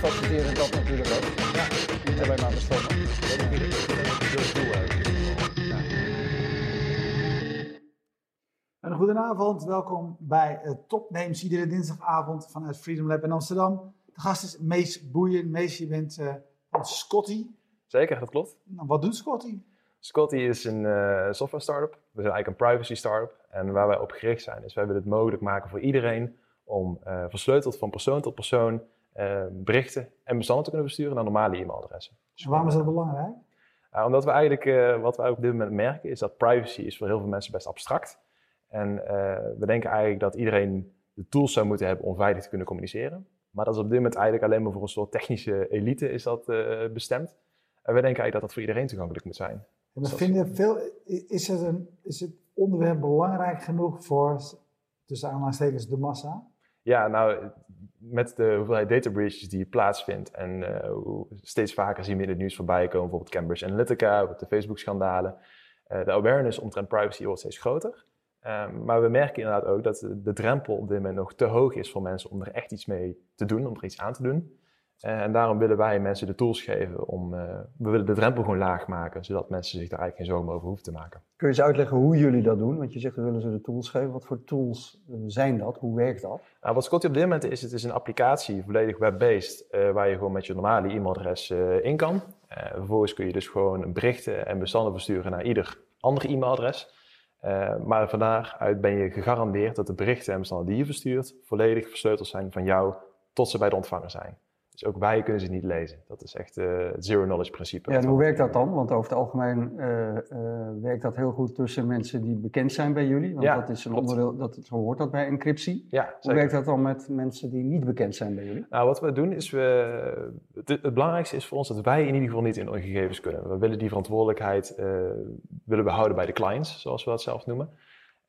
faciliteren dat natuurlijk ook. Ja, niet alleen maar bestoffen. Een goedenavond, welkom bij uh, Topnames iedere dinsdagavond vanuit Freedom Lab in Amsterdam. De gast is Mees Boeien. Mees, je bent uh, Scotty. Zeker, dat klopt. Nou, wat doet Scotty? Scotty is een uh, software startup. We zijn eigenlijk een privacy startup. En waar wij op gericht zijn, is wij willen het mogelijk maken voor iedereen om uh, versleuteld van persoon tot persoon uh, berichten en bestanden te kunnen versturen naar normale e-mailadressen. Dus waarom is dat belangrijk? omdat we eigenlijk, wat wij op dit moment merken, is dat privacy is voor heel veel mensen best abstract. En we denken eigenlijk dat iedereen de tools zou moeten hebben om veilig te kunnen communiceren. Maar dat is op dit moment eigenlijk alleen maar voor een soort technische elite is dat bestemd. En we denken eigenlijk dat dat voor iedereen toegankelijk moet zijn. En we vinden veel, is, het een, is het onderwerp belangrijk genoeg voor, tussen aanhalingstekens, de massa? Ja, nou, met de hoeveelheid data breaches die plaatsvindt en uh, steeds vaker zien we in het nieuws voorbij komen, bijvoorbeeld Cambridge Analytica, de Facebook-schandalen, uh, de awareness omtrent privacy wordt steeds groter. Um, maar we merken inderdaad ook dat de drempel op dit moment nog te hoog is voor mensen om er echt iets mee te doen, om er iets aan te doen. Uh, en daarom willen wij mensen de tools geven om, uh, we willen de drempel gewoon laag maken, zodat mensen zich daar eigenlijk geen zorgen over hoeven te maken. Kun je eens uitleggen hoe jullie dat doen? Want je zegt we willen ze de tools geven. Wat voor tools uh, zijn dat? Hoe werkt dat? Nou, wat Scotty op dit moment is, het is een applicatie, volledig web-based, waar je gewoon met je normale e-mailadres in kan. vervolgens kun je dus gewoon berichten en bestanden versturen naar ieder ander e-mailadres. maar van daaruit ben je gegarandeerd dat de berichten en bestanden die je verstuurt volledig versleuteld zijn van jou tot ze bij de ontvanger zijn. Dus ook wij kunnen ze niet lezen. Dat is echt uh, het zero knowledge principe. Ja, en hoe werkt dat dan? Want over het algemeen uh, uh, werkt dat heel goed tussen mensen die bekend zijn bij jullie. Want ja, dat is een onderdeel, dat, zo hoort dat bij encryptie. Ja, hoe zeker. werkt dat dan met mensen die niet bekend zijn bij jullie? Nou, wat we doen is, we, het, het, belangrijkste is voor ons dat wij in ieder geval niet in onze gegevens kunnen. We willen die verantwoordelijkheid willen we houden bij de clients, zoals we dat zelf noemen.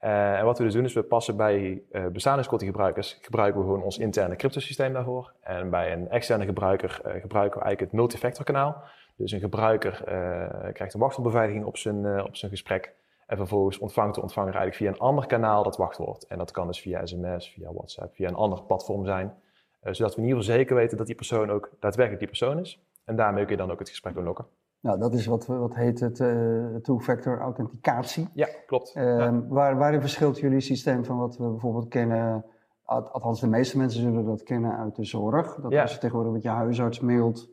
Uh, en wat we dus doen is we passen bij uh, bestaande Scotty gebruikers gebruiken we gewoon ons interne cryptosysteem daarvoor. En bij een externe gebruiker uh, gebruiken we eigenlijk het multifactor kanaal. Dus een gebruiker krijgt een wachtwoordbeveiliging op zijn, op zijn gesprek. En vervolgens ontvangt de ontvanger eigenlijk via een ander kanaal dat wachtwoord. En dat kan dus via sms, via WhatsApp, via een ander platform zijn. zodat we in ieder geval zeker weten dat die persoon ook daadwerkelijk die persoon is. En daarmee kun je dan ook het gesprek unlocken. Nou, dat is wat, wat heet het uh, two-factor authenticatie. Ja, klopt. Ja. Waar, waarin verschilt jullie systeem van wat we bijvoorbeeld kennen? Althans, de meeste mensen zullen dat kennen uit de zorg. Dat Ja. als je tegenwoordig met je huisarts mailt,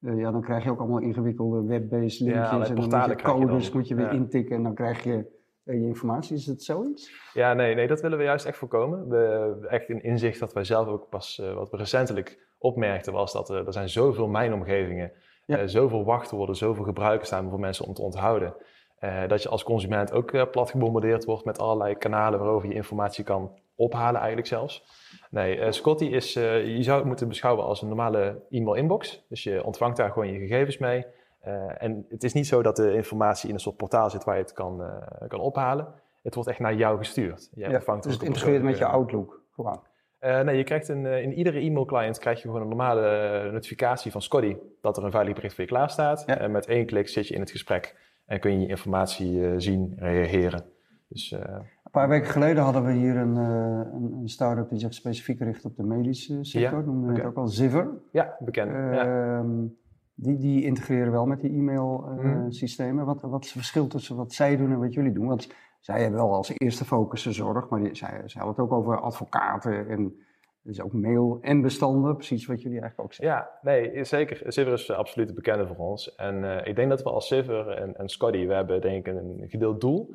uh, ja, dan krijg je ook allemaal ingewikkelde web-based linkjes. en dan moet je codes moet je weer intikken en dan krijg je je informatie. Is het zoiets? Ja, nee, nee, dat willen we juist echt voorkomen. We, echt een inzicht dat wij zelf ook pas, uh, wat we recentelijk opmerkten, was dat er, er zijn zoveel mijnomgevingen, Ja. uh, zoveel wachtwoorden, zoveel gebruikers staan voor mensen om te onthouden. Uh, dat je als consument ook uh, plat gebombardeerd wordt met allerlei kanalen waarover je informatie kan ophalen eigenlijk zelfs. Nee, Scotty is, je zou het moeten beschouwen als een normale e-mail inbox. Dus je ontvangt daar gewoon je gegevens mee. Uh, en het is niet zo dat de informatie in een soort portaal zit waar je het kan, uh, kan ophalen. Het wordt echt naar jou gestuurd. Jij Ja, ontvangt dus het integreert met je Outlook gewoon. Uh, nee, je krijgt een, uh, in iedere e-mailclient krijg je gewoon een normale uh, notificatie van Scotty dat er een veilig bericht voor je klaar staat. Ja. En met één klik zit je in het gesprek en kun je je informatie zien, reageren. Dus, uh, Een paar weken geleden hadden we hier een, een, een start-up die zich specifiek richt op de medische sector. Ja, Noemden we het ook al Ziver. ja, bekend. ja. Ehm, die, die integreren wel met die e-mailsystemen. Mhm. wat, wat is het verschil tussen wat zij doen en wat jullie doen? Want zij hebben wel als eerste focus de zorg, maar die, zij, zij hadden het ook over advocaten en dus ook mail en bestanden. Precies wat jullie eigenlijk ook zeggen. Ja, nee, zeker. Civer is absoluut een bekende voor ons. En uh, ik denk dat we als Civer en, en Scotty, we hebben denk ik een gedeeld doel.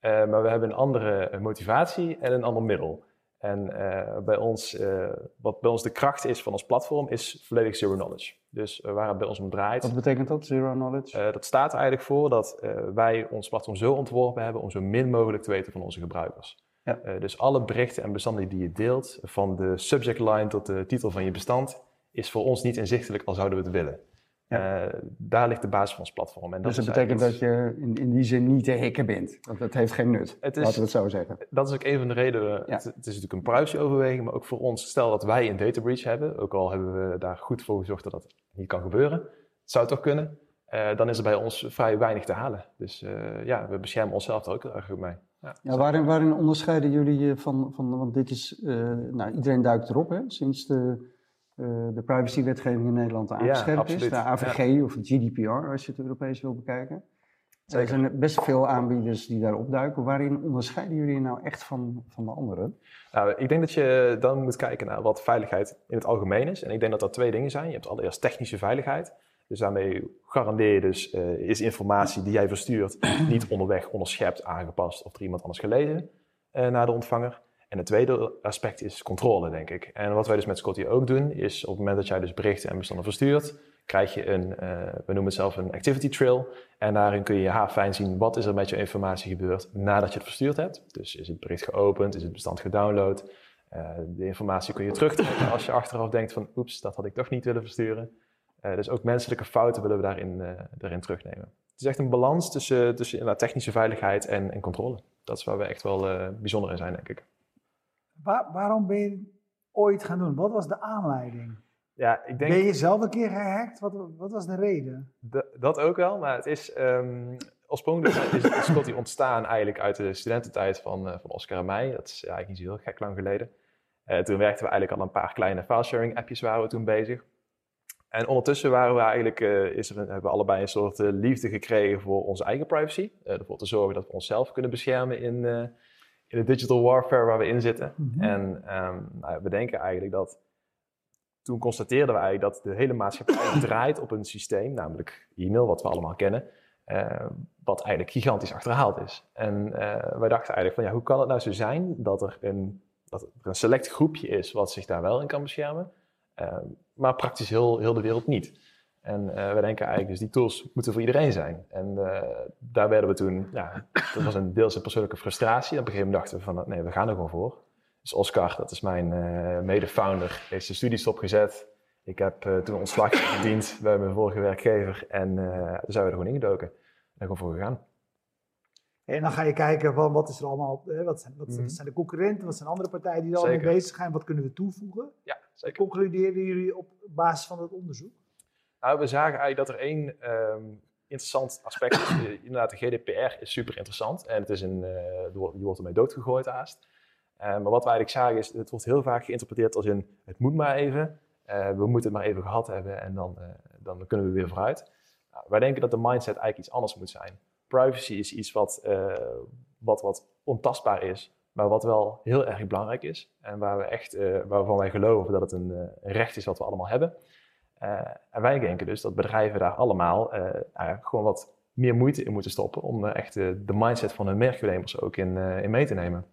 Uh, maar we hebben een andere motivatie en een ander middel. En uh, bij ons, uh, wat bij ons de kracht is van ons platform, is volledig zero knowledge. Dus uh, waar het bij ons om draait. Wat betekent dat, zero knowledge? dat staat er eigenlijk voor dat wij ons platform zo ontworpen hebben om zo min mogelijk te weten van onze gebruikers. Ja. dus alle berichten en bestanden die je deelt, van de subject line tot de titel van je bestand, is voor ons niet inzichtelijk al zouden we het willen. Ja. Uh, daar ligt de basis van ons platform. En dat dus dat betekent dat je in, in, die zin niet te hacken bent. Want dat heeft geen nut, het is, laten we het zo zeggen. Dat is ook een van de redenen. Ja. Het, het, is natuurlijk een privacyoverweging, maar ook voor ons. Stel dat wij een data breach hebben, ook al hebben we daar goed voor gezorgd dat dat niet kan gebeuren. Het zou toch kunnen. Uh, dan is er bij ons vrij weinig te halen. Dus uh, ja, we beschermen onszelf er ook erg goed mee. Ja, ja waarin, waarin, onderscheiden jullie je van, van want dit is, uh, nou iedereen duikt erop hè, sinds de eh, de privacywetgeving in Nederland aangescherpt is. De AVG of het GDPR, als je het Europees wil bekijken. Er zijn best veel aanbieders die daar opduiken. Waarin onderscheiden jullie je nou echt van, van de anderen? Nou, ik denk dat je dan moet kijken naar wat veiligheid in het algemeen is. En ik denk dat dat twee dingen zijn. Je hebt allereerst technische veiligheid. Dus daarmee garandeer je dus, eh, is informatie die jij verstuurt niet onderweg onderschept, aangepast of er iemand anders gelezen eh, naar de ontvanger. En het tweede aspect is controle, denk ik. En wat wij dus met Scotty ook doen, is op het moment dat jij dus berichten en bestanden verstuurt, krijg je een, eh, we noemen het zelf een activity trail. En daarin kun je ja, fijn zien wat is er met je informatie gebeurd nadat je het verstuurd hebt. Dus is het bericht geopend, is het bestand gedownload. Eh, de informatie kun je terugtrekken als je achteraf denkt van oeps, dat had ik toch niet willen versturen. Eh, dus ook menselijke fouten willen we daarin, daarin terugnemen. Het is echt een balans tussen, tussen technische veiligheid en, en controle. Dat is waar we echt wel bijzonder in zijn, denk ik. Waar- waarom ben je ooit gaan doen? Wat was de aanleiding? Ja, ik denk... Ben je zelf een keer gehackt? Wat, wat was de reden? Dat ook wel, maar het is ehm, oorspronkelijk is, Scotty ontstaan eigenlijk uit de studententijd van, eh, van Oscar en mij. Dat is ja, eigenlijk niet zo heel gek lang geleden. Eh, toen werkten we eigenlijk al een paar kleine filesharing appjes waren we toen bezig. En ondertussen waren we eigenlijk, eh, is er een- hebben we allebei een soort liefde gekregen voor onze eigen privacy. Ervoor te zorgen dat we onszelf kunnen beschermen in, in de digital warfare waar we in zitten. Mhm. En ehm, nou, we denken eigenlijk dat. Toen constateerden we eigenlijk dat de hele maatschappij draait op een systeem, namelijk e-mail, wat we allemaal kennen, eh, wat eigenlijk gigantisch achterhaald is. En eh, wij dachten eigenlijk van ja, hoe kan het nou zo zijn dat er een, dat er een select groepje is wat zich daar wel in kan beschermen, eh, maar praktisch heel, heel de wereld niet. En eh we denken eigenlijk dus die tools moeten voor iedereen zijn. En eh, daar werden we toen, ja, dat was een deels een persoonlijke frustratie. Op een gegeven moment dachten we van nee, we gaan er gewoon voor. Dus Oscar, dat is mijn eh mede-founder, heeft zijn studie stopgezet. Ik heb toen ontslag verdiend bij mijn vorige werkgever en toen zijn we er gewoon ingedoken. En gewoon voor gegaan. En dan ga je kijken van wat is er allemaal, wat, zijn, wat, Mhm. zijn de concurrenten, wat zijn andere partijen die er al mee bezig zijn, wat kunnen we toevoegen? Ja, zeker. Concluderen jullie op basis van het onderzoek? Nou, we zagen eigenlijk dat er één ehm, interessant aspect is. Inderdaad, de GDPR is super interessant en het is een, eh, je wordt ermee doodgegooid haast. Eh, maar wat we eigenlijk zagen is, het wordt heel vaak geïnterpreteerd als in, het moet maar even, eh, we moeten het maar even gehad hebben en dan, dan kunnen we weer vooruit. Nou, wij denken dat de mindset eigenlijk iets anders moet zijn. Privacy is iets wat, wat, wat ontastbaar is, maar wat wel heel erg belangrijk is. En waar we echt, waarvan wij geloven dat het een, een recht is wat we allemaal hebben. Eh, en wij denken dus dat bedrijven daar allemaal eh, nou gewoon wat meer moeite in moeten stoppen om eh, echt eh, de mindset van hun merkvernemers ook in, eh, in mee te nemen.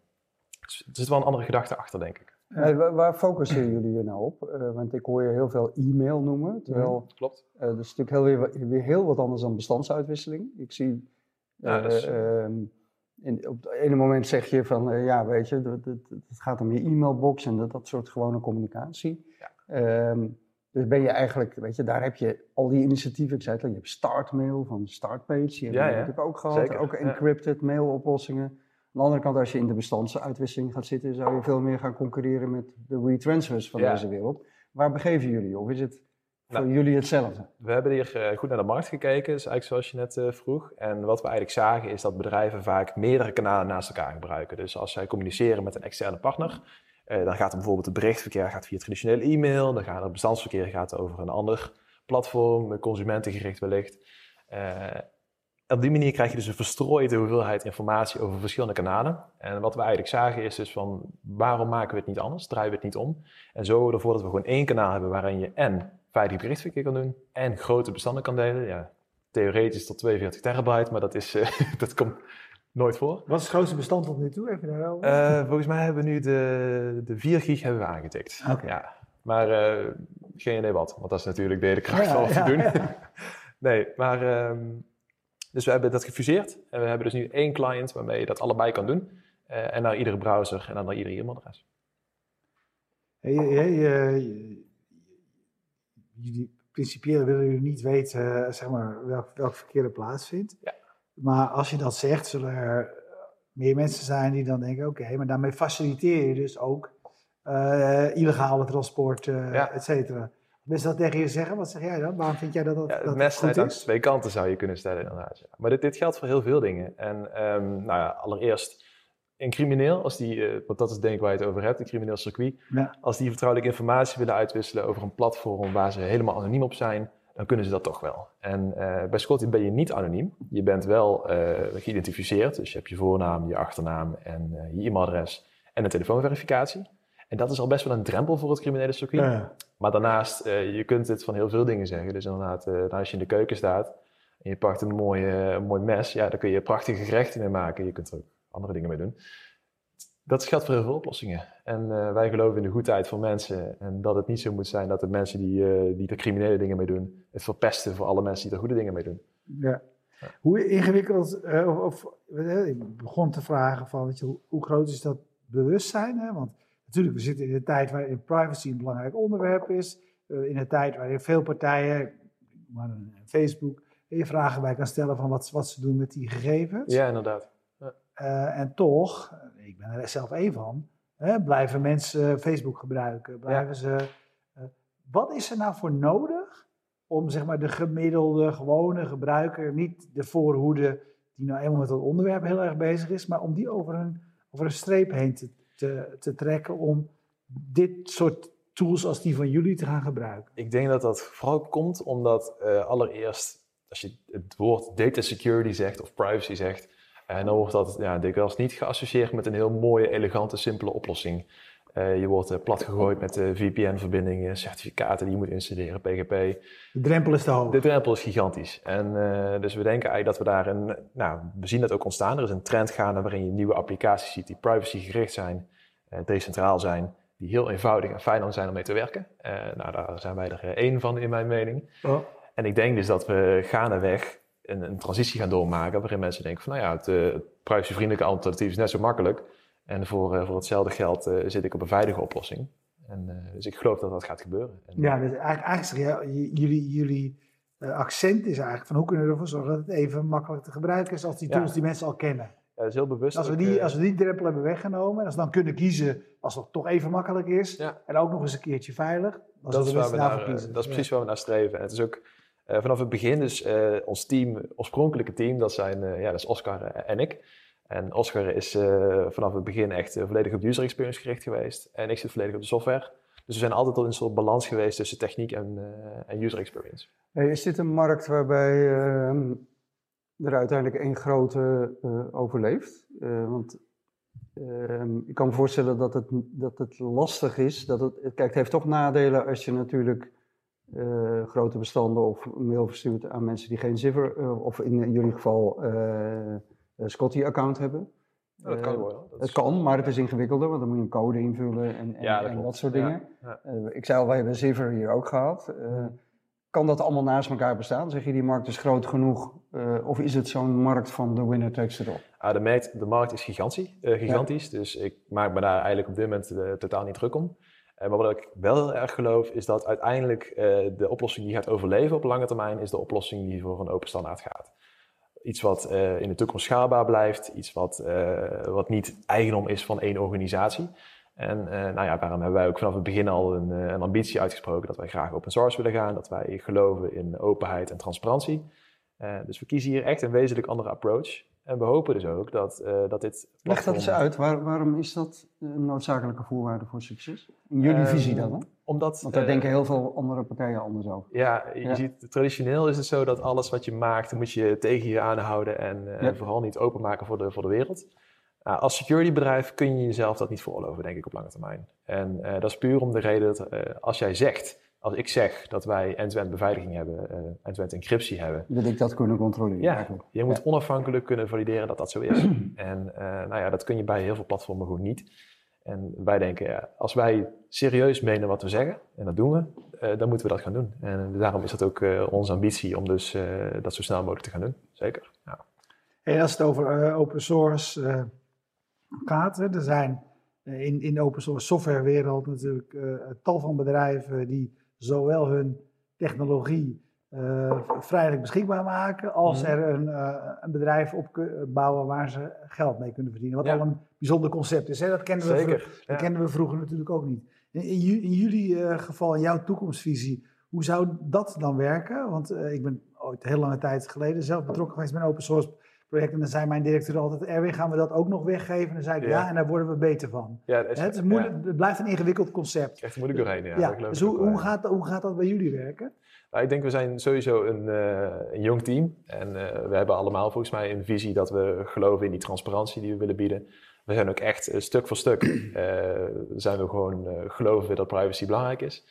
Dus er zit wel een andere gedachte achter, denk ik. Eh, waar, focussen jullie je nou op? Eh, want ik hoor je heel veel e-mail noemen. Terwijl Klopt. eh, dat is natuurlijk heel, weer, weer heel wat anders dan bestandsuitwisseling. Ik zie. Ja, eh, is- ehm, in, op het ene moment zeg je van eh, ja, weet je, dat- dat- het gaat om je e-mailbox en dat, dat soort gewone communicatie. Ja. Ehm, dus ben je eigenlijk, weet je, daar heb je al die initiatieven. Ik zei het al, je hebt Startmail van Startpage, die hebben Ja, we ja. natuurlijk ook gehad. Zeker, Ook encrypted mailoplossingen. Aan de andere kant, als je in de bestandsuitwisseling gaat zitten, zou je veel meer gaan concurreren met de retransfers van Ja. deze wereld. Waar begeven jullie? Of is het voor Nou, jullie hetzelfde? We hebben hier eh, goed naar de markt gekeken, dus eigenlijk zoals je net eh, vroeg. En wat we eigenlijk zagen is dat bedrijven vaak meerdere kanalen naast elkaar gebruiken. Dus als zij communiceren met een externe partner, eh, dan gaat er bijvoorbeeld het berichtverkeer gaat via traditionele e-mail, dan gaat het bestandsverkeer gaat over een ander platform, consumentengericht wellicht. Eh, op die manier krijg je dus een verstrooide hoeveelheid informatie over verschillende kanalen. En wat we eigenlijk zagen is dus van, waarom maken we het niet anders? Draaien we het niet om? En zo ervoor dat we gewoon één kanaal hebben waarin je en veilig berichtverkeer kan doen en grote bestanden kan delen. Ja, theoretisch tot 42 terabyte, maar dat, is, eh, dat komt nooit voor. Wat is het grootste bestand tot nu toe? Even daarover. Eh, volgens mij hebben we nu de, de 4 gig hebben we aangetikt. Ja, maar eh, geen idee wat, want dat is natuurlijk de hele kracht Ja, van wat ja, te doen. ja. nee, maar ehm, dus we hebben dat gefuseerd en we hebben dus nu één client waarmee je dat allebei kan doen. Eh, en naar iedere browser en dan naar ieder e-mailadres. Hey, hey, jullie, principieel willen jullie niet weten zeg maar, welk, welk verkeer er plaatsvindt. Ja. Maar als je dat zegt, zullen er meer mensen zijn die dan denken: oké, maar daarmee faciliteer je dus ook eh, illegale transport, Ja. et cetera. Dus dat tegen je zeggen, wat zeg jij dan? Waarom vind jij dat dat, Ja, dat het mes goed snijdt aan twee kanten zou je kunnen stellen inderdaad. Ja. Maar dit, dit geldt voor heel veel dingen. En ehm, nou ja, allereerst, een crimineel, als die, eh, want dat is denk ik waar je het over hebt, een crimineel circuit, Ja. als die vertrouwelijke informatie willen uitwisselen over een platform waar ze helemaal anoniem op zijn, dan kunnen ze dat toch wel. En eh, bij Scotty ben je niet anoniem. Je bent wel eh, geïdentificeerd, dus je hebt je voornaam, je achternaam en eh, je e-mailadres en een telefoonverificatie. En dat is al best wel een drempel voor het criminele circuit. Ja. Maar daarnaast, je kunt het van heel veel dingen zeggen. Dus inderdaad, eh, als je in de keuken staat en je pakt een mooi, een mooi mes, ja, daar kun je prachtige gerechten mee maken. Je kunt er ook andere dingen mee doen. Dat geldt voor heel veel oplossingen. En eh, wij geloven in de goedheid van mensen. En dat het niet zo moet zijn dat de mensen die, eh, die er criminele dingen mee doen, het verpesten voor alle mensen die er goede dingen mee doen. Ja. Hoe ingewikkeld, eh, of, ik begon te vragen van, weet je, hoe, hoe groot is dat bewustzijn? Hè? Want natuurlijk, we zitten in een tijd waarin privacy een belangrijk onderwerp is. in een tijd waarin veel partijen, maar Facebook, je vragen bij kan stellen van wat, wat ze doen met die gegevens. Ja, inderdaad. Eh, en toch, ik ben er zelf één van, hè, blijven mensen Facebook gebruiken. Blijven ze, eh, wat is er nou voor nodig om zeg maar, de gemiddelde, gewone gebruiker, niet de voorhoede die nou eenmaal met dat onderwerp heel erg bezig is, maar om die over een, over een streep heen te, te, te trekken om dit soort tools als die van jullie te gaan gebruiken? Ik denk dat dat vooral komt omdat eh, allereerst, als je het woord data security zegt of privacy zegt, en dan wordt dat ja, dikwijls niet geassocieerd met een heel mooie, elegante, simpele oplossing. Eh, je wordt uh, platgegooid met uh, VPN-verbindingen, certificaten die je moet installeren, PGP. De drempel is te hoog. De drempel is gigantisch. En dus we denken eigenlijk dat we daar een, nou, we zien dat ook ontstaan. Er is een trend gaande waarin je nieuwe applicaties ziet die privacygericht zijn, decentraal zijn, die heel eenvoudig en fijn zijn om mee te werken. Nou, daar zijn wij er één van in mijn mening. Oh. En ik denk dus dat we gaandeweg een, een transitie gaan doormaken waarin mensen denken van nou ja, het, uh, het privacyvriendelijke alternatief is net zo makkelijk. En voor, uh, voor hetzelfde geld uh, zit ik op een veilige oplossing. En, dus ik geloof dat dat gaat gebeuren. En, ja, dus eigenlijk, eigenlijk jullie, jullie accent is eigenlijk van hoe kunnen we ervoor zorgen dat het even makkelijk te gebruiken is als die tools ja. die mensen al kennen. Ja, dat is heel bewust. Als we, die, als we die drempel hebben weggenomen en als we dan kunnen kiezen als het toch even makkelijk is ja. en ook nog eens een keertje veilig, dan dat is, we waar we naar, kiezen. dat is precies waar we naar streven. En het is ook vanaf het begin, dus ons team, oorspronkelijke team, dat zijn uh, ja, dat is Oscar en ik. En Oscar is vanaf het begin echt volledig op user experience gericht geweest. En ik zit volledig op de software. Dus we zijn altijd tot een soort balans geweest tussen techniek en, en user experience. Is dit een markt waarbij ehm, er uiteindelijk één grote overleeft? want ehm, ik kan me voorstellen dat het, dat het lastig is. Dat het, kijk, het heeft toch nadelen als je natuurlijk uh, grote bestanden of mail verstuurt aan mensen die geen Zivver, uh, of in jullie geval uh, Scotty-account hebben. Ja, dat kan worden. Dat het kan, maar het is ingewikkelder, want dan moet je een code invullen en, en, ja, dat, en dat, soort dingen. Ja, ik zei al, wij hebben Zivver hier ook gehad. kan dat allemaal naast elkaar bestaan? Zeg je, die markt is groot genoeg? of is het zo'n markt van de winner takes it all? Ah, de, markt, de markt is gigantisch, gigantisch dus ik maak me daar eigenlijk op dit moment totaal niet druk om. Uh, maar wat ik wel heel erg geloof, is dat uiteindelijk uh, de oplossing die gaat overleven op lange termijn, is de oplossing die voor een open standaard gaat. Iets wat uh, in de toekomst schaalbaar blijft, iets wat, wat niet eigendom is van één organisatie. En nou ja, daarom hebben wij ook vanaf het begin al een, een, ambitie uitgesproken dat wij graag open source willen gaan, dat wij geloven in openheid en transparantie. dus we kiezen hier echt een wezenlijk andere approach. En we hopen dus ook dat, uh, dat dit. Leg dat eens uit. Waar, waarom is dat een noodzakelijke voorwaarde voor succes? In jullie uh, visie dan? Hè? Omdat, Want daar uh, denken heel veel andere partijen anders over. Ja, je ja. ziet, traditioneel is het zo dat alles wat je maakt, moet je tegen je aanhouden en ja. vooral niet openmaken voor de, voor de wereld. Nou, als securitybedrijf kun je jezelf dat niet veroorloven, denk ik, op lange termijn. En dat is puur om de reden dat als jij zegt als ik zeg dat wij end-to-end beveiliging hebben, uh, end-to-end encryptie hebben. Dat ik dat kunnen controleren. Ja, je moet ja. onafhankelijk kunnen valideren dat dat zo is. en uh, nou ja, dat kun je bij heel veel platformen gewoon niet. En wij denken, ja, als wij serieus menen wat we zeggen, en dat doen we, uh, dan moeten we dat gaan doen. En daarom is dat ook onze ambitie om dus dat zo snel mogelijk te gaan doen. Zeker. Ja. En als het over open source gaat, hè, er zijn in, in de open source softwarewereld natuurlijk tal van bedrijven die zowel hun technologie uh, vrijelijk beschikbaar maken, als Mhm. er een, uh, een bedrijf op bouwen waar ze geld mee kunnen verdienen. Wat Ja. al een bijzonder concept is. Hè? Dat, kennen we, Zeker, dat we vroeger natuurlijk ook niet. In, in, ju- in jullie eh, geval, in jouw toekomstvisie, hoe zou dat dan werken? Want eh, ik ben ooit heel lange tijd geleden zelf betrokken geweest bij een open source project. En dan zei mijn directeur altijd, Erwin, gaan we dat ook nog weggeven? En dan zei ik, ja, Ja. en daar worden we beter van. Ja, is, het, is ja, moeilijk, het blijft een ingewikkeld concept. echt moeilijk doorheen. Ja, Ja, dus hoe, hoe, gaat, hoe gaat dat bij jullie werken? Nou, ik denk we zijn sowieso een, eh, een jong team. En eh, we hebben allemaal volgens mij een visie dat we geloven in die transparantie die we willen bieden. We zijn ook echt eh, stuk voor stuk zijn we gewoon geloven dat privacy belangrijk is.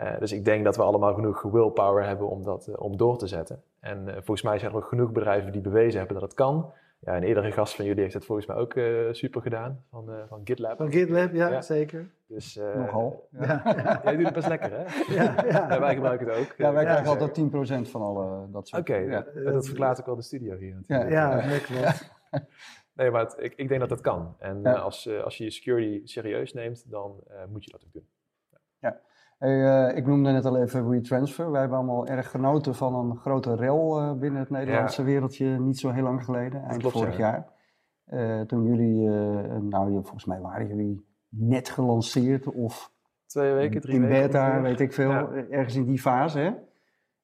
Eh, dus ik denk dat we allemaal genoeg willpower hebben om dat eh, om door te zetten. En eh, volgens mij zijn er ook genoeg bedrijven die bewezen hebben dat het kan. Ja, en eerdere gast van jullie heeft het volgens mij ook eh, super gedaan van, eh, van GitLab. Van GitLab, ja, Ja. zeker. Dus, eh, Nogal. Ja, ja, Jij doet het best lekker, hè? ja, ja. Ja, wij gebruiken het ook. Ja, wij krijgen altijd 10% van alle dat soort Oké, ja. dat, verklaart ook wel de studio hier natuurlijk. Ja. Ja, klopt. Nee, maar het- ik, ik denk dat dat kan. En Ja. eh, als, eh, als je je security serieus neemt, dan eh, moet je dat ook doen. Hey, eh, ik noemde net al even WeTransfer. Wij hebben allemaal erg genoten van een grote rel eh, binnen het Nederlandse wereldje niet zo heel lang geleden, eind klopt, vorig ja. jaar. Eh, toen jullie, nou je- volgens mij waren jullie net gelanceerd of Twee weken, drie in weken. beta, ongeveer. weet ik veel, Ja. ergens in die fase. Hè?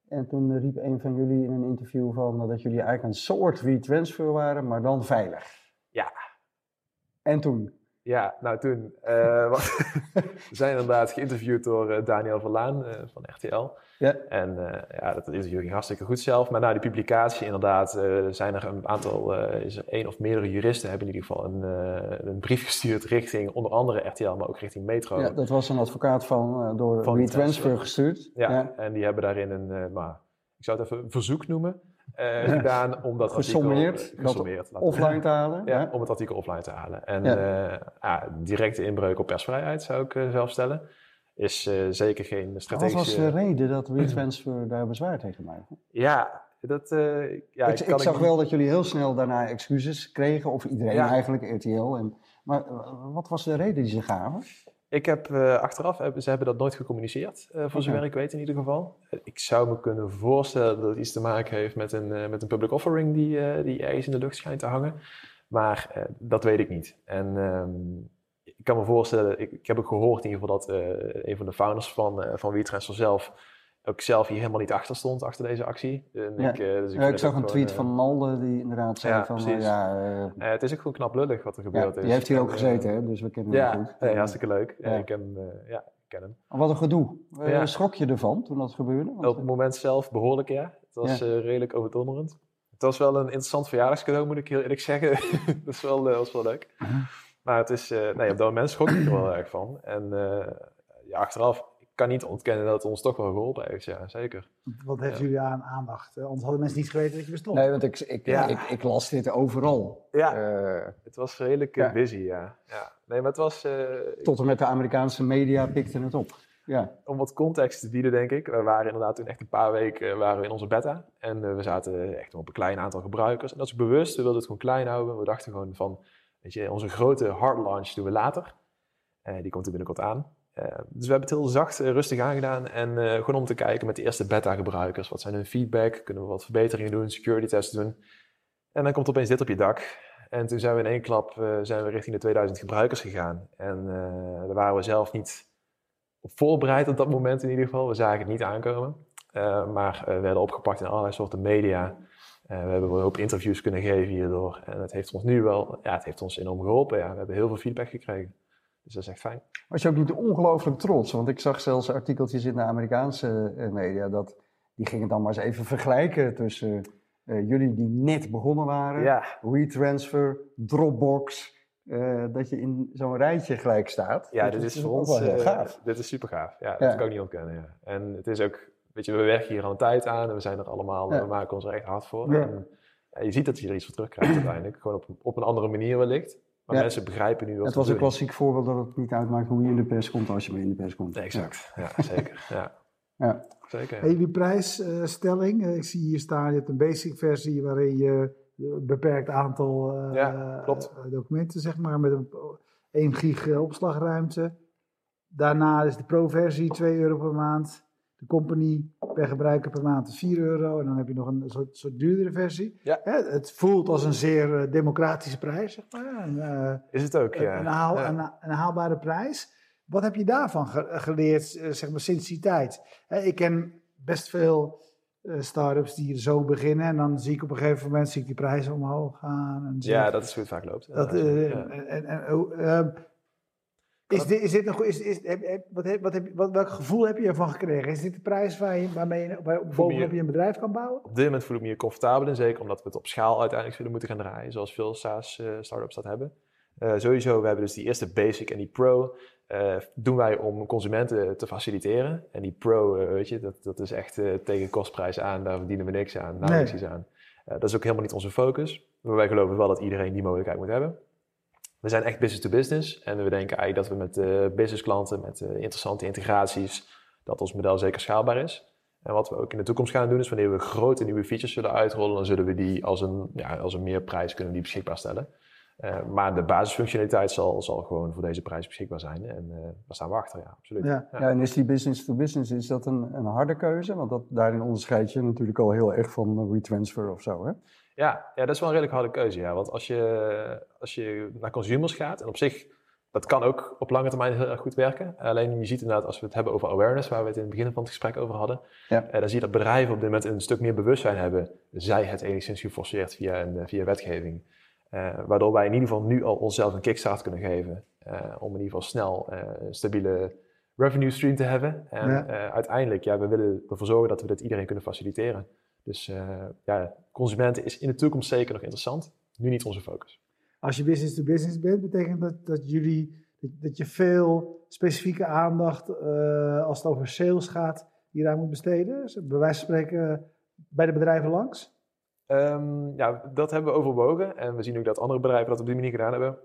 En toen riep een van jullie in een interview van dat jullie eigenlijk een soort WeTransfer waren, maar dan veilig. Ja. En toen? Ja, nou toen, wat- we zijn inderdaad geïnterviewd door eh, Daniel Verlaan eh, van RTL. Ja. En ja, dat interview ging hartstikke goed zelf. Maar na die publicatie inderdaad zijn er een aantal, is er één of meerdere juristen hebben in ieder geval een, een brief gestuurd richting onder andere RTL, maar ook richting Metro. Ja, dat was een advocaat van, door Van WeTransfer. gestuurd. Ja, en die hebben daarin een, maar, ik zou het even een verzoek noemen, eh, gedaan om dat Gesommeerd, artikel... laten we Offline te halen. Ja, Ja. om het artikel offline te halen. En Ja. ja. ja, directe inbreuk op persvrijheid zou ik eh, zelf stellen. Is eh, zeker geen Wat strategische... was de reden dat WeTransfer daar bezwaar tegen maakte? Ja, dat... eh, ja, ik, ik kan zag niet- wel dat jullie heel snel daarna excuses kregen, of iedereen eigenlijk, RTL. En, maar eh, wat was de reden die ze gaven? Ik heb eh, achteraf, ze hebben dat nooit gecommuniceerd, eh, voor zover ik weet in ieder geval. Eh, Ik zou me kunnen voorstellen dat het iets te maken heeft met een, met een public offering die, die ergens in de lucht schijnt te hangen. Maar dat weet ik niet. En ehm, ik kan me voorstellen, ik, ik heb ook gehoord in ieder geval dat een van de founders van, van WeTransfer zelf ook zelf hier helemaal niet achter stond, achter deze actie. En Ja. ik, eh, dus Ja, ik zag een tweet gewoon, van Nalde die inderdaad zei Ja, van, precies. eh, ja, eh, eh, het is ook gewoon knap lullig wat er ja, gebeurd is. die heeft hier ook En, eh, gezeten, hè, dus we kennen hem Ja, goed. nee, hartstikke leuk. Ja. Ja. Ik, eh, ja, ken hem. Wat een gedoe. Eh, Ja. Schrok je ervan toen dat gebeurde? Want, Op het moment zelf behoorlijk, ja. Het was Ja. eh, redelijk overdonderend. Het was wel een interessant verjaardagscadeau, moet ik heel eerlijk zeggen. dat is wel, eh, was wel leuk. Mhm. Maar het is, eh, nee, op dat moment schrok ik er wel erg van. En eh, ja, achteraf, kan niet ontkennen dat het ons toch wel geholpen heeft, ja, zeker. Wat heeft Ja. jullie aan aandacht? Eh, Anders hadden mensen niet geweten dat je bestond. nee, want ik, ik, Ja. ik, ik las dit overal. Ja, Eh, het was redelijk eh, ja. busy, ja. ja. Nee, maar het was, eh, tot en met de Amerikaanse media pikten het op. Ja, om wat context te bieden, denk ik. We waren inderdaad toen echt een paar weken waren we in onze beta. En we zaten echt op een klein aantal gebruikers. En dat is bewust, we wilden het gewoon klein houden. We dachten gewoon van, weet je, onze grote hard launch doen we later. Eh, die komt er binnenkort aan. Eh, dus we hebben het heel zacht, eh, rustig aangedaan. En eh, gewoon om te kijken met de eerste beta-gebruikers. Wat zijn hun feedback? Kunnen we wat verbeteringen doen? Security tests doen? En dan komt opeens dit op je dak. En toen zijn we in één klap zijn we richting de 2000 gebruikers gegaan. En daar waren we zelf niet op voorbereid op dat moment in ieder geval. We zagen het niet aankomen. Maar we werden opgepakt in allerlei soorten media. We hebben een hoop interviews kunnen geven hierdoor. En het heeft ons nu wel, ja, het heeft ons enorm geholpen. Ja. We hebben heel veel feedback gekregen. Dus dat is echt fijn. Was je ook niet ongelooflijk trots? Want ik zag zelfs artikeltjes in de Amerikaanse eh, media dat die gingen dan maar eens even vergelijken tussen eh, jullie die net begonnen waren, Ja, WeTransfer, Dropbox, eh, dat je in zo'n rijtje gelijk staat. ja Dat dit is voor ons heel gaaf. dit is super gaaf. Ja, dat kan ik niet ontkennen. Ja. En het is ook, weet je, we werken hier al een tijd aan en we zijn er allemaal, Ja. we maken ons er echt hard voor. En, ja, je ziet dat je er iets voor terugkrijgt uiteindelijk. Gewoon op, op een andere manier wellicht. Maar Ja. mensen begrijpen nu wat Het was een klassiek voorbeeld dat het niet uitmaakt hoe je in de pers komt als je maar in de pers komt. Exact. Ja, zeker. Ja. Ja. Zeker. Hey, die prijsstelling, eh, ik zie hier staan, je hebt een basic versie waarin je een beperkt aantal eh, Ja, klopt. eh, documenten, zeg maar, met een 1 gig opslagruimte. Daarna is de pro-versie 2 euro per maand. De company per gebruiker per maand is 4 euro. En dan heb je nog een soort, soort duurdere versie. Ja. Hè, het voelt als een zeer eh, democratische prijs, zeg maar. En, eh, Is het ook, ja. een, haal, Ja. een, een haalbare prijs. Wat heb je daarvan ge- geleerd, eh, zeg maar, sinds die tijd? Hè, ik ken best veel start-ups die zo beginnen. En dan zie ik op een gegeven moment zie ik die prijzen omhoog gaan. En Ja, dat is hoe het vaak loopt. dat, Ja, ja. en, en, en, oh, ehm, is, dit, is dit nog, is, is, heb, heb, wat, heb, wat, heb, wat, welk gevoel heb je ervan gekregen? Is dit de prijs waar je, waarmee je, waar, bovenop je een bedrijf kan bouwen? Op dit moment voel ik me hier comfortabel in, zeker omdat we het op schaal uiteindelijk zullen moeten gaan draaien, zoals veel SaaS eh, startups dat hebben. Eh, sowieso, we hebben dus die eerste basic en die pro, eh, doen wij om consumenten te faciliteren. En die pro, weet je, dat, dat is echt tegen kostprijs aan, daar verdienen we niks aan, Nee. iets aan. Dat is ook helemaal niet onze focus, maar wij geloven wel dat iedereen die mogelijkheid moet hebben. We zijn echt business to business en we denken eigenlijk dat we met eh businessklanten, met eh, interessante integraties, dat ons model zeker schaalbaar is. En wat we ook in de toekomst gaan doen, is wanneer we grote nieuwe features zullen uitrollen, dan zullen we die als een, ja, als een meerprijs kunnen die beschikbaar stellen. Eh, maar de basisfunctionaliteit zal, zal gewoon voor deze prijs beschikbaar zijn. En eh, daar staan we achter, ja, absoluut. Ja. Ja, en is die business to business, is dat een, een harde keuze? Want dat, daarin onderscheid je natuurlijk al heel erg van WeTransfer of zo, hè? Ja, ja, dat is wel een redelijk harde keuze. Ja. Want als je, als je naar consumers gaat, en op zich, dat kan ook op lange termijn heel erg goed werken. Alleen je ziet inderdaad, als we het hebben over awareness, waar we het in het begin van het gesprek over hadden, Ja. eh, dan zie je dat bedrijven op dit moment een stuk meer bewustzijn hebben, zij het enigszins geforceerd via, een, via wetgeving. Eh, waardoor wij in ieder geval nu al onszelf een kickstart kunnen geven, eh, om in ieder geval snel eh, een stabiele revenue stream te hebben. En Ja. uiteindelijk, ja, we willen ervoor zorgen dat we dit iedereen kunnen faciliteren. Dus ja, consumenten is in de toekomst zeker nog interessant. Nu niet onze focus. Als je business to business bent, betekent dat dat jullie dat, je veel specifieke aandacht als het over sales gaat, hieraan moet besteden? Dus bij wijze van spreken bij de bedrijven langs? Ehm, ja, dat hebben we overwogen. En we zien ook dat andere bedrijven dat op die manier gedaan hebben.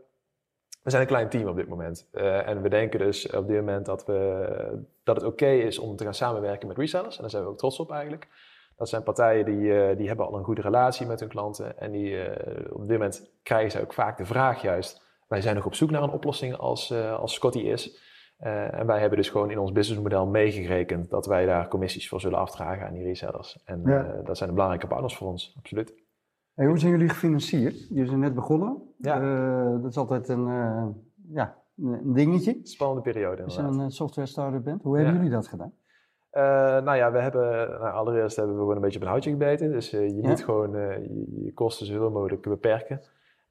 We zijn een klein team op dit moment. Eh, en we denken dus op dit moment dat, we, dat het oké is om te gaan samenwerken met resellers. En daar zijn we ook trots op eigenlijk. Dat zijn partijen die, eh, die hebben al een goede relatie met hun klanten. En die, eh, op dit moment krijgen ze ook vaak de vraag juist. Wij zijn nog op zoek naar een oplossing als, als Scotty is. Eh, en wij hebben dus gewoon in ons businessmodel meegerekend dat wij daar commissies voor zullen afdragen aan die resellers. En Ja. eh, dat zijn de belangrijke partners voor ons, absoluut. Hey, hoe zijn jullie gefinancierd? Jullie zijn net begonnen. Ja. Eh, dat is altijd een, ja, een dingetje Spannende periode als je een software startup bent. Hoe hebben Ja. jullie dat gedaan? Nou ja, we hebben, nou, allereerst hebben we gewoon een beetje op een houtje gebeten. Dus je moet gewoon je, je kosten zoveel mogelijk beperken.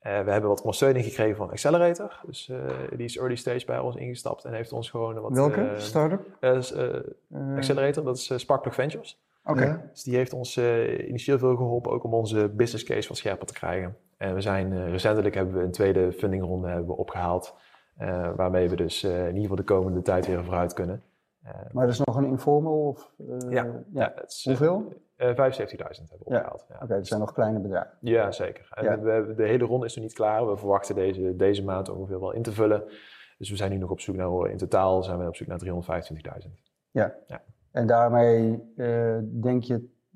Eh, we hebben wat ondersteuning gekregen van Accelerator. Dus eh, die is early stage bij ons ingestapt en heeft ons gewoon wat... Welke eh, startup? eh, Accelerator, dat is Sparkplug Ventures. Oké. Ja. Dus die heeft ons initieel veel geholpen ook om onze business case wat scherper te krijgen. En we zijn eh, recentelijk hebben we een tweede fundingronde hebben we opgehaald. eh, waarmee we dus eh, in ieder geval de komende tijd weer vooruit kunnen. Eh, Maar dat is nog een informal of... eh, Ja. ja. ja, het is, eh, Hoeveel? eh, 75.000 hebben we Ja. opgehaald. Ja. Oké, dat zijn nog kleine bedrijven. Ja, zeker. En Ja. we de hele ronde is nog niet klaar. We verwachten deze, deze maand ongeveer wel in te vullen. Dus we zijn nu nog op zoek naar, in totaal zijn we op zoek naar 325.000. En daarmee eh, denk je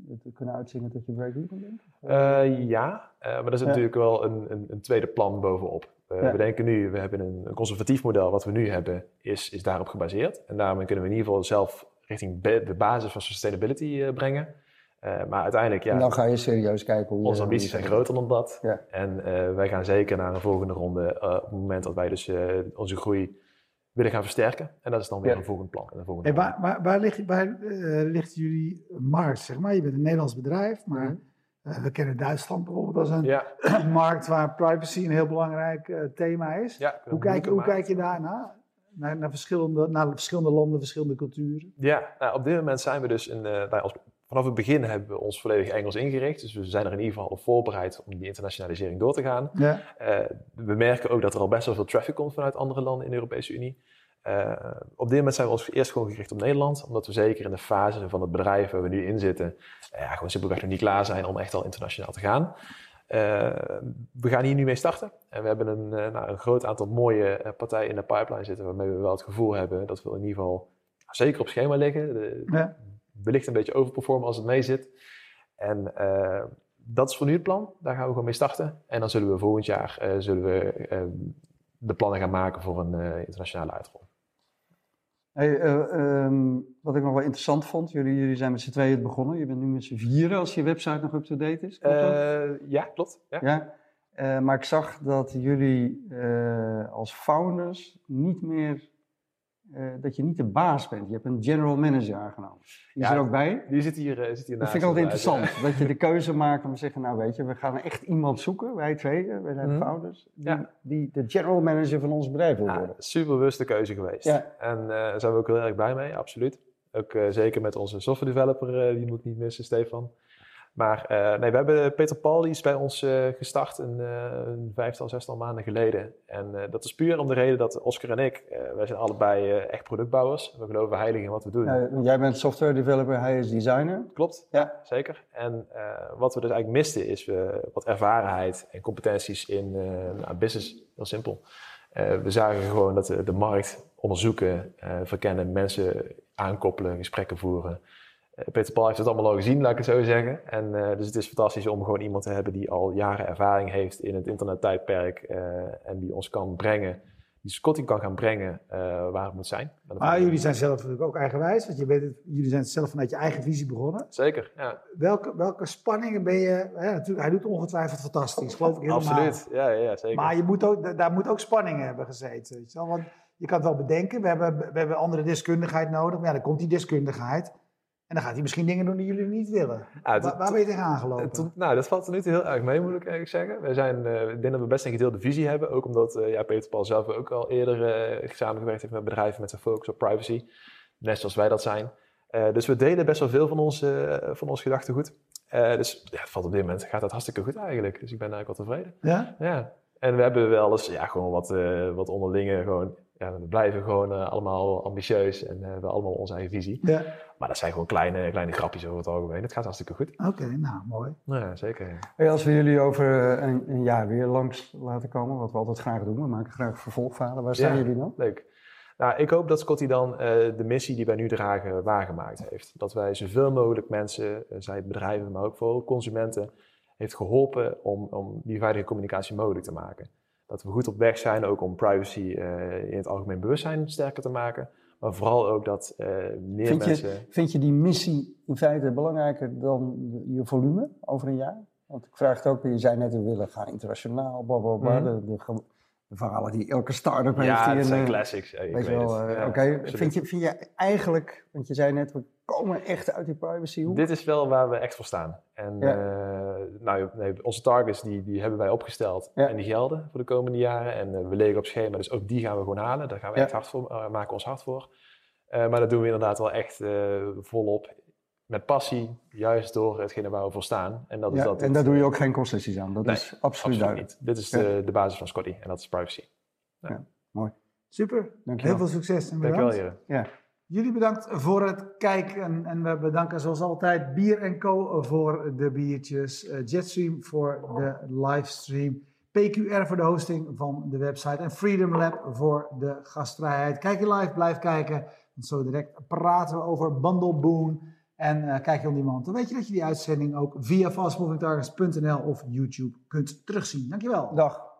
het te kunnen uitzingen tot je break-even bent? Eh, ja, eh, maar er is Ja. natuurlijk wel een, een, een tweede plan bovenop. Eh, Ja. We denken nu, we hebben een, een conservatief model, wat we nu hebben, is, is daarop gebaseerd. En daarmee kunnen we in ieder geval zelf richting de basis van sustainability eh, brengen. Eh, maar uiteindelijk, ja, En dan ga je serieus kijken hoe je... onze ambities zijn groter dan dat. Ja. En eh, wij gaan zeker naar een volgende ronde eh, op het moment dat wij dus eh, onze groei willen gaan versterken. En dat is dan weer Ja. een volgend plan. en Een volgende Hey, waar waar, waar, ligt, waar eh, ligt jullie markt? Zeg maar? Je bent een Nederlands bedrijf, maar Mhm. We kennen Duitsland bijvoorbeeld als een Ja, markt waar privacy een heel belangrijk eh, thema is. ja, Hoe kijk, hoe kijk je daarna? Naar, naar, verschillende, naar verschillende landen, verschillende culturen? Ja, nou, op dit moment zijn we dus, in, eh, nou, als, vanaf het begin hebben we ons volledig Engels ingericht. Dus we zijn er in ieder geval op voorbereid om die internationalisering door te gaan. Ja. Eh, we merken ook dat er al best wel veel traffic komt vanuit andere landen in de Europese Unie. Eh, op dit moment zijn we ons eerst gewoon gericht op Nederland, omdat we zeker in de fase van het bedrijf waar we nu in zitten, eh, ja, gewoon simpelweg nog niet klaar zijn om echt al internationaal te gaan. Eh, we gaan hier nu mee starten en we hebben een, nou, een groot aantal mooie partijen in de pipeline zitten waarmee we wel het gevoel hebben dat we in ieder geval zeker op schema liggen. De, Ja. wellicht een beetje overperformen als het mee zit. En dat is voor nu het plan. Daar gaan we gewoon mee starten. En dan zullen we volgend jaar zullen we, eh, de plannen gaan maken voor een internationale uitrol. Hey, eh, ehm, wat ik nog wel interessant vond, jullie, jullie zijn met z'n tweeën begonnen. Je bent nu met z'n vieren als je website nog up-to-date is. Klopt dat? Eh, ja, klopt. Ja. Ja, eh, maar ik zag dat jullie als founders niet meer eh, dat je niet de baas bent. Je hebt een general manager aangenomen. Die is Ja, er ook bij. Die zit hier, eh, zit hier Dat naast vind ik altijd interessant. Dat je de keuze maakt om te zeggen, nou weet je, we gaan echt iemand zoeken, wij twee, eh, wij zijn de Mhm. founders, die, Ja. die de general manager van ons bedrijf wil worden. super bewuste keuze geweest. En daar zijn we ook heel erg blij mee, absoluut. Ook zeker met onze software developer, die moet ik niet missen, Stefan. Maar eh, nee, we hebben Peter Paul, die is bij ons eh, gestart een, eh, een vijftal, zestal maanden geleden. En dat is puur om de reden dat Oscar en ik, wij zijn allebei echt productbouwers. We geloven heilig in wat we doen. Jij bent software developer, hij is designer. Klopt, Ja. zeker. En wat we dus eigenlijk misten is wat ervarenheid en competenties in nou, business. Heel simpel. We zagen gewoon dat de, de markt onderzoeken, verkennen, mensen aankoppelen, gesprekken voeren. Eh, Peter Paul heeft het allemaal al gezien, laat ik het zo zeggen. En eh, dus het is fantastisch om gewoon iemand te hebben die al jaren ervaring heeft in het internettijdperk eh, en die ons kan brengen, die Scotty kan gaan brengen eh, waar het moet zijn. Maar jullie zijn zelf natuurlijk ook eigenwijs, want je bent het, jullie zijn zelf vanuit je eigen visie begonnen. Zeker, ja. Welke, welke spanningen ben je, hè, natuurlijk, hij doet ongetwijfeld fantastisch, geloof ik helemaal. Absoluut, ja, ja, zeker. Maar je moet ook, da- daar moet ook spanning hebben gezeten. Weet je wel? Want je kan het wel bedenken, we hebben, we hebben andere deskundigheid nodig. Maar ja, dan komt die deskundigheid. En dan gaat hij misschien dingen doen die jullie niet willen. Ja, het- waar, ben je tegenaan gelopen? Nou, dat valt er nu toe heel erg mee, moet ik eigenlijk zeggen. We zijn, eh, ik denk dat we best een gedeelde visie hebben. Ook omdat eh, ja, Peter Paul zelf ook al eerder eh, samengewerkt heeft met bedrijven met zijn focus op privacy. Net zoals wij dat zijn. Dus we delen best wel veel van ons, van ons gedachtegoed. Dus ja, het valt op dit moment gaat dat hartstikke goed eigenlijk. Dus ik ben eigenlijk wel tevreden. ja? Ja. En we hebben wel eens ja, gewoon wat, wat onderlinge gewoon... Ja, we blijven gewoon eh, allemaal ambitieus en eh, we hebben allemaal onze eigen visie. Ja. Maar dat zijn gewoon kleine, kleine grapjes over het algemeen. Het gaat hartstikke goed. Oké, nou mooi. Nou Ja, zeker. Hey, als we jullie over eh, een, een jaar weer langs laten komen, wat we altijd graag doen, we maken graag vervolgverhalen. Waar staan Ja. jullie dan? Leuk. Nou, ik hoop dat Scotty dan eh, de missie die wij nu dragen waargemaakt heeft. Dat wij zoveel mogelijk mensen, eh, zij bedrijven, maar ook vooral consumenten, heeft geholpen om, om die veilige communicatie mogelijk te maken. Dat we goed op weg zijn ook om privacy eh, in het algemeen bewustzijn sterker te maken. Maar vooral ook dat eh, meer Vind mensen... je, vind je die missie in feite belangrijker dan je volume over een jaar? Want ik vraag het ook, je zei net, we willen gaan internationaal, bla bla bla. Mhm. de, de, ge- de verhalen die elke start-up heeft. ja, dat zijn classics. Weet weet wel, eh, Ja, oké. Vind, je, vind je eigenlijk, want je zei net, we komen echt uit die privacyhoek. Dit is wel waar we echt voor staan. En Ja. Eh, nou, nee, onze targets die, die hebben wij opgesteld Ja. en die gelden voor de komende jaren. En eh, we liggen op schema, dus ook die gaan we gewoon halen. Daar gaan we Ja. echt hard voor, eh, maken we ons hard voor. Eh, maar dat doen we inderdaad wel echt eh, volop. Met passie, juist door hetgene waar we voor staan. En dat is Ja, dat en daar doe je ook geen concessies aan. Dat Nee, is absoluut, absoluut duidelijk. niet. Dit is Ja. de, de basis van Scotty en dat is privacy. Super. Dankjewel. Heel veel succes en Dankjewel bedankt. heren. Ja. Jullie bedankt voor het kijken en we bedanken zoals altijd Bier Co voor de biertjes, eh, Jetstream voor de livestream, PQR voor de hosting van de website en Freedom Lab voor de gastvrijheid. Kijk je live, blijf kijken, want zo direct praten we over Bundle Boon en eh, kijk je on demand. Dan weet je dat je die uitzending ook via fastmovingtargets.nl of YouTube kunt terugzien. Dankjewel. Dag.